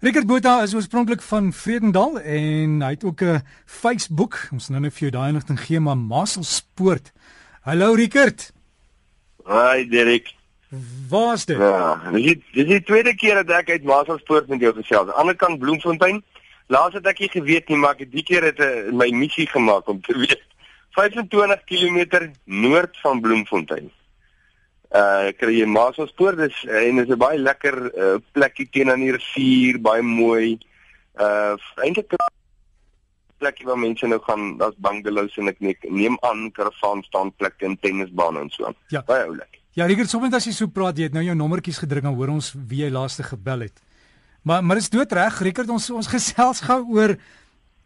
Richard Botha is oorspronklik van Vredendal en hy het ook 'n Facebook. Ons nou net vir jou daai inligting gee maar Maselspoort. Hallo Richard. Hi Derek. Waar's dit? Ja, dis die, dis die tweede keer dat ek uit Maselspoort met jou gesels. Aan die ander kant Bloemfontein. Laas het ek nie geweet nie, maar ek het die keer het 'n my missie gemaak om te weet 25 km noord van Bloemfontein uh kry jy Maselspoort dis en dit is 'n baie lekker uh, plekkie teen aan die rivier, baie mooi. Uh eintlik plekkie waar mense nou gaan, daar's bungalows en ek neem aan karavaan staan plekke en tennisbane en so. Ja. Baie oulik. Ja, Rigert, soms as jy so praat, jy het nou jou nommertjies gedruk en hoor ons wie jy laaste gebel het. Maar maar dis doodreg, Rigert, ons ons gesels gou oor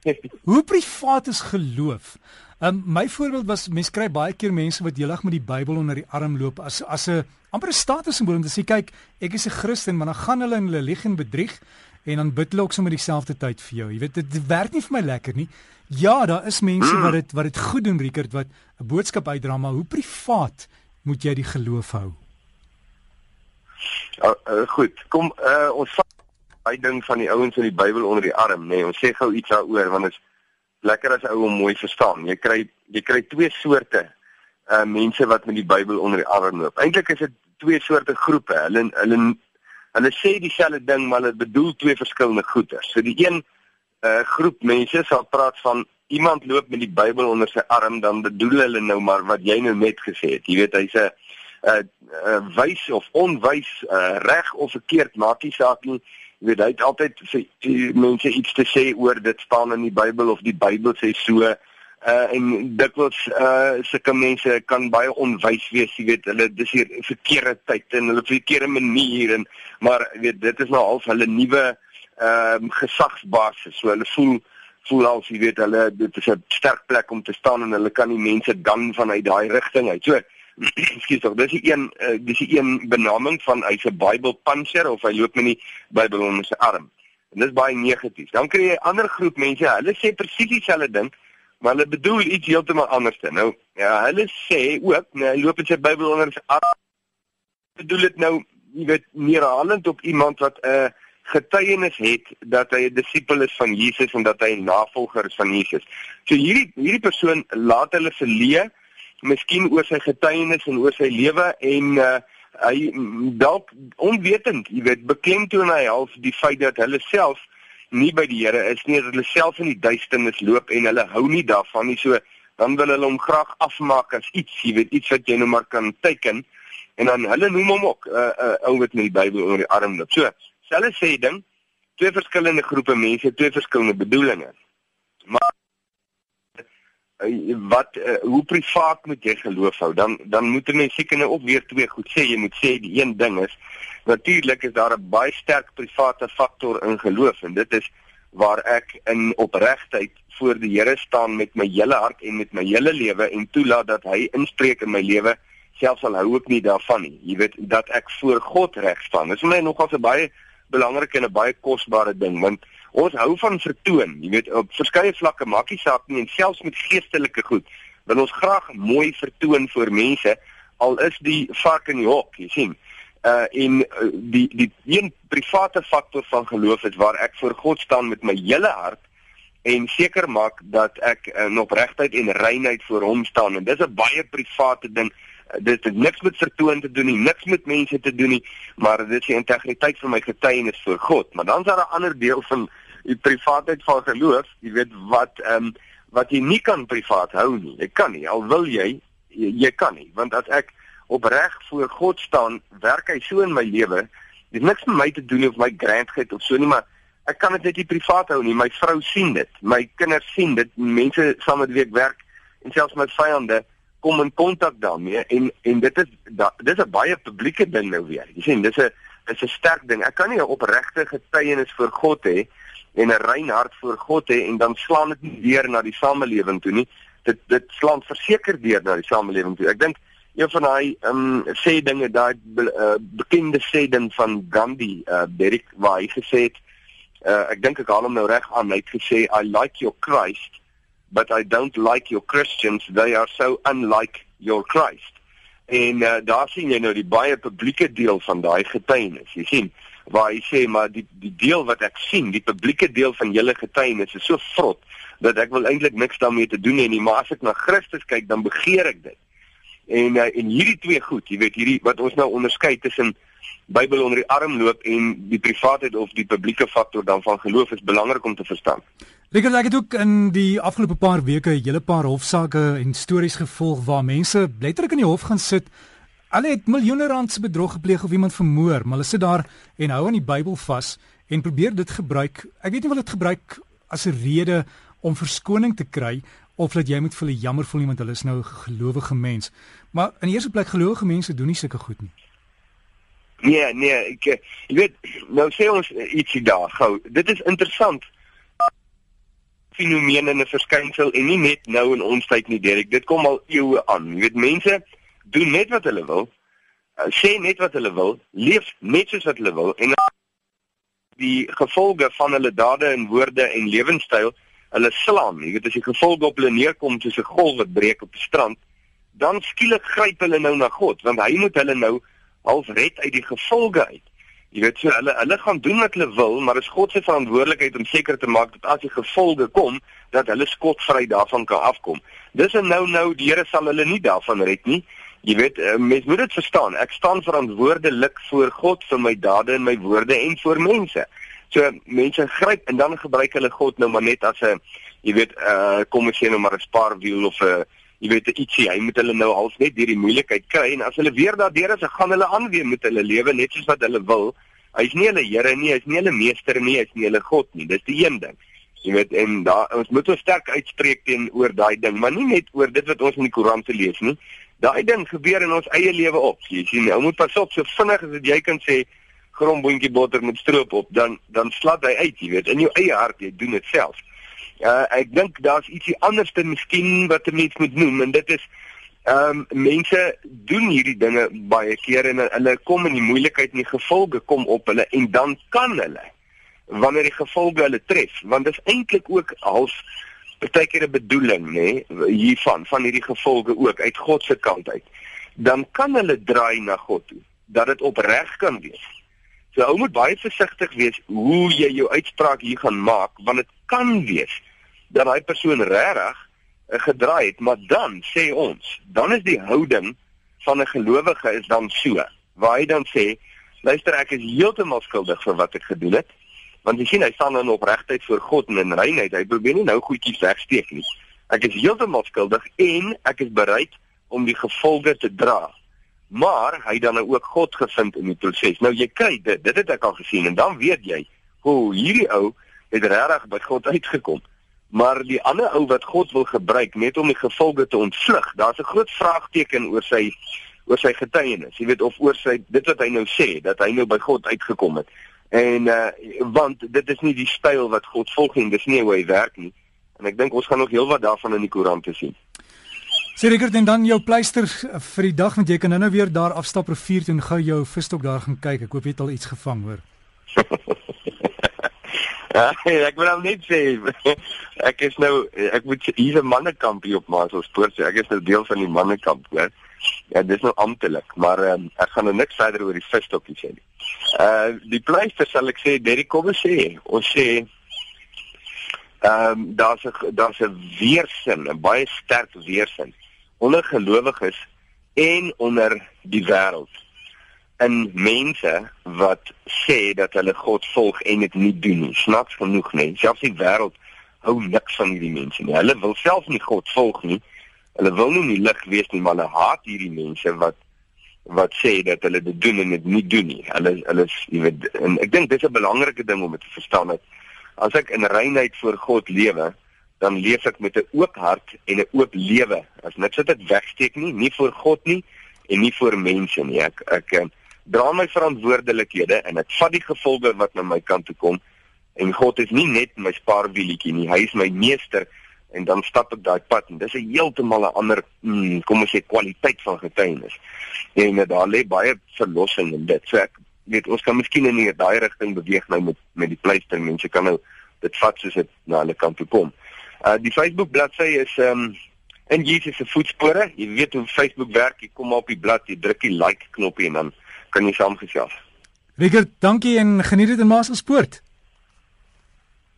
hoe privaat is geloof? Um, my voorbeeld was mense kry baie keer mense wat heelig met die Bybel onder die arm loop as as 'n amper 'n statussimbool om te sê kyk, ek is 'n Christen, maar dan gaan hulle en hulle lieg en bedrieg en dan bid hulle ook sommer dieselfde tyd vir jou. Jy weet dit, dit werk nie vir my lekker nie. Ja, daar is mense wat dit wat dit goed doen, Rickert, wat 'n boodskap uitdra, maar hoe privaat moet jy die geloof hou? Ja, uh, goed. Kom uh, ons daai ding van die ouens met die Bybel onder die arm, nê. Nee, ons sê gou iets daaroor want dit is lekker as ou om mooi verstaan. Jy kry jy kry twee soorte uh mense wat met die Bybel onder die arm loop. Eintlik is dit twee soorte groepe. Hulle hulle hulle sê dieselfde ding maar hulle bedoel twee verskillende goeie. So die een uh groep mense sal praat van iemand loop met die Bybel onder sy arm dan bedoel hulle nou maar wat jy nou net gesê het. Jy weet hy's 'n uh, uh wys of onwys uh reg of verkeerd maak nie saak nie weet hy het altyd vir mense iets te sê oor dit staan in die Bybel of die Bybel sê so uh en dikwels uh sulke mense kan baie onwys wees, jy weet, hulle dis hier verkeerde tyd en hulle verkeerde manier en maar weet dit is nou al hulle nuwe ehm uh, gesagsbasis. So hulle voel voel al jy weet hulle dit is 'n sterk plek om te staan en hulle kan die mense dan vanuit daai rigting uit. So Ekskuus tog, dis 'n een uh, dis 'n een benaming van hy's 'n Bybelpanser of hy loop met die Bybel onder sy arm. En dis baie negatief. Dan kry jy 'n ander groep mense, hulle sê presies dieselfde ding, maar hulle bedoel iets heeltemal anders. Nou, ja, hulle sê ook, nee, hy loop met sy Bybel onder sy arm. Bedoel dit nou, jy weet, neerhalend op iemand wat 'n uh, getuienis het dat hy 'n disipel is van Jesus en dat hy 'n navolger is van Jesus. So hierdie hierdie persoon laat hulle verleë miskien oor sy getuienis en oor sy lewe en uh, hy dalk onwetend, jy weet, beklemtoon hy half die feit dat hulle self nie by die Here is nie, dat hulle self in die duisternis loop en hulle hou nie daarvan nie. So dan wil hulle hom graag afmaak as iets, jy weet, iets wat jy nou maar kan teken en dan hulle noem hom ook 'n uh, uh, ou wat met die Bybel onder die arm loop. So, selfe sê ding, twee verskillende groepe mense, twee verskillende bedoelings. Maar wat uh, hoe privaat moet jy geloof hou? Dan dan moet jy seker nou ook weer twee goed sê. Jy moet sê die een ding is natuurlik is daar 'n baie sterk private faktor in geloof en dit is waar ek in opregtheid voor die Here staan met my hele hart en met my hele lewe en toelaat dat hy inspreek in my lewe selfs al hou ek nie daarvan nie. Jy weet dat ek voor God reg staan. Dis vir my nogal 'n baie belangrike en 'n baie kosbare ding want Ons hou van vertoon, jy weet op verskeie vlakke maak nie saak nie en selfs met geestelike goed. Wil ons graag mooi vertoon vir mense al is die vark in die hok, jy sien. Uh en uh, die die een private faktor van geloof is waar ek voor God staan met my hele hart en seker maak dat ek in opregtheid en reinheid voor hom staan en dis 'n baie private ding dit het niks met vertoon te doen nie, niks met mense te doen nie, maar dit is die integriteit van my getuienis voor God. Maar dan is daar 'n ander deel van die privaatheid van geloof, jy weet wat ehm um, wat jy nie kan privaat hou nie. Jy kan nie al wil jy, jy, jy kan nie, want as ek opreg voor God staan, werk hy so in my lewe. Dit het niks met my te doen of my grandheid of so nie, maar ek kan dit net nie privaat hou nie. My vrou sien dit, my kinders sien dit, mense saam met wie ek werk en selfs my vyande kom in kontak daarmee en en dit is da, dit is 'n baie publieke ding nou weer. Jy sien, dis 'n dis 'n sterk ding. Ek kan nie 'n opregte getuienis vir God hê en 'n rein hart voor God hê en dan slaan dit nie weer na die samelewing toe nie. Dit dit slaan verseker deur na die samelewing toe. Ek dink een van daai ehm um, sê dinge daai be, uh, bekende sê ding van Gandhi, uh Derek waar hy gesê het uh ek dink ek haal hom nou reg aan, hy het gesê I like your Christ but I don't like your Christians. They are so unlike your Christ. En uh, daar sien jy nou die baie publieke deel van daai getuienis. Jy sien, waar hy sê maar die die deel wat ek sien, die publieke deel van julle getuienis is so vrot dat ek wil eintlik niks daarmee te doen hê nie, maar as ek na Christus kyk, dan begeer ek dit. En uh, en hierdie twee goed, jy weet, hierdie wat ons nou onderskei tussen Bybel onder die arm loop en die privaatheid of die publieke faktor dan van geloof is belangrik om te verstaan. Rikker, ek het ook in die afgelope paar weke 'n hele paar hofsaake en stories gevolg waar mense letterlik in die hof gaan sit. Hulle het miljoene rand se bedrog gepleeg of iemand vermoor, maar hulle sit daar en hou aan die Bybel vas en probeer dit gebruik. Ek weet nie of hulle dit gebruik as 'n rede om verskoning te kry of dat jy moet vir hulle jammer voel iemand hulle is nou 'n gelowige mens. Maar in die eerste plek gelowige mense doen nie sulke goed nie. Nee, nee, ek eh, jy weet, nou sê ons ietsie daar gou. Dit is interessant fenomeen en 'n verskynsel en nie net nou in ons tyd nie, Derek. Dit kom al eeue aan. Jy weet, mense doen net wat hulle wil. Uh, sê net wat hulle wil, leef net soos wat hulle wil en die gevolge van hulle dade en woorde en lewenstyl, hulle slaan. Jy weet, as die gevolge op hulle neerkom soos 'n golf wat breek op die strand, dan skielik gryp hulle nou na God, want hy moet hulle nou half red uit die gevolge uit. Jy weet so hulle hulle gaan doen wat hulle wil, maar is God se verantwoordelikheid om seker te maak dat as die gevolge kom, dat hulle skotvry daarvan kan afkom. Dis 'n nou nou die Here sal hulle nie daarvan red nie. Jy weet, eh, mens moet dit verstaan. Ek staan verantwoordelik voor God vir my dade en my woorde en vir mense. So mense gryp en dan gebruik hulle God nou maar net as 'n jy weet, uh kom ons sê nou maar 'n spaarwiel of 'n jy weet ietsie, hy moet hulle nou half net deur die moeilikheid kry en as hulle weer daardeur is, gaan hulle aan weer met hulle lewe net soos wat hulle wil. Hy's nie hulle Here nie, hy's nie hulle meester nie, hy's nie hulle God nie. Dis die een ding. Jy weet en daar ons moet ons sterk uitspreek teenoor daai ding, maar nie net oor dit wat ons in die Koran te lees nie. Daai ding gebeur in ons eie lewe op. Jy sien, ou moet pas op so vinnig as wat jy kan sê gromboontjie botter met stroop op, dan dan slat hy uit, jy weet, in jou eie hart, jy doen dit self. Uh, ek dink daar's ietsie anders te miskien wat 'n mens moet noem en dit is ehm um, mense doen hierdie dinge baie keer en hulle kom in die moeilikheid en die gevolge kom op hulle en dan kan hulle wanneer die gevolge hulle tref want dit is eintlik ook half partykeer 'n bedoeling nê hiervan van hierdie gevolge ook uit God se kant uit. Dan kan hulle draai na God toe dat dit opreg kan wees. So ou moet baie versigtig wees hoe jy jou uitspraak hier gaan maak want dit kan wees dat daai persoon regtig uh, gedraai het, maar dan sê ons, dan is die houding van 'n gelowige is dan so waar hy dan sê, luister ek is heeltemal skuldig vir wat ek gedoen het want jy sien hy staan in opregtheid voor God en in reinheid, hy probeer nie nou goedjies wegsteek nie. Ek is heeltemal skuldig en ek is bereid om die gevolge te dra maar hy dan nou ook God gevind in die proses. Nou jy kyk dit, dit het ek al gesien en dan weet jy hoe hierdie ou het regtig by God uitgekom. Maar die ander ou wat God wil gebruik net om die gevolge te ontvlug, daar's 'n groot vraagteken oor sy oor sy getuienis. Jy weet of oor sy dit wat hy nou sê dat hy nou by God uitgekom het. En uh want dit is nie die styl wat God volg nie, dis nie hoe hy werk nie. En ek dink ons gaan nog heelwat daarvan in die Koran te sien. Sê Rickert en dan jou pleister vir die dag want jy kan nou-nou weer daar afstap rivier toe en gou jou visstok daar gaan kyk. Ek hoop jy het al iets gevang hoor. ja, ek wil net sê ek is nou ek moet hier 'n mannekamp hier op Maaselspoort sê. Ek is nou deel van die mannekamp, hoor. Ja, dis nou amptelik, maar um, ek gaan nou niks verder oor die visstokkie sê nie. Uh die pleister sal ek sê, Derrick kom ons sê, ons sê ehm um, daar's 'n daar's 'n weersin, 'n baie sterk weersin onder gelowiges en onder die wêreld in mense wat sê dat hulle God volg en dit nie doen nie. Snaaks genoeg nie. Selfs die wêreld hou niks van hierdie mense nie. Hulle wil self nie God volg nie. Hulle wil nie in die lig wees nie, maar hulle haat hierdie mense wat wat sê dat hulle dit doen en dit nie doen nie. Hulle hulle jy weet en ek dink dis 'n belangrike ding om te verstaan dat as ek in reinheid voor God lewe, dan leef ek met 'n oop hart en 'n oop lewe. As niks wat ek wegsteek nie, nie vir God nie en nie vir mense nie. Ek ek eh, dra my verantwoordelikhede en ek vat die gevolge wat na my kant toe kom. En God is nie net my spaarwieletjie nie, hy is my meester en dan stap ek daai pad en dis 'n heeltemal 'n ander mm, kom ons sê kwaliteit van getuienis. En uh, daar lê baie verlossing in dit. So ek weet ons kan miskien in daai rigting beweeg nou met met die pleister mense kan nou dit vat soos dit na hulle kant toe kom. Uh die Facebook bladsy is um in Jesus se voetspore. Jy weet hoe Facebook werk. Jy kom op die blad, jy druk die like knoppie en dan kan jy saamgesels. Rickert, dankie en geniet dit in Maaselspoort.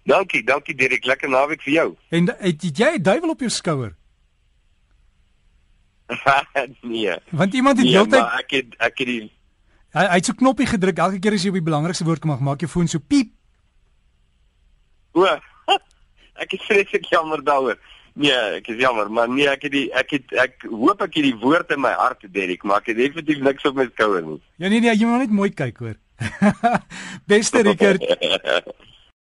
Dankie, dankie Dirk, lekker naweek vir jou. En het, het jy 'n duiwel op jou skouer? nee. Want iemand het nee, heeltyd ek het ek het die hy, hy het so knoppie gedruk elke keer as jy op die belangrikste woord kom maak jou foon so piep. O. ek is vreeslik jammer daaroor. Nee, ek is jammer, maar nee, ek het die ek het ek hoop ek het die woord in my hart, Derek, maar ek het definitief niks op my skouer nie. Ja nee nee, jy moet net mooi kyk hoor. Beste Rickert.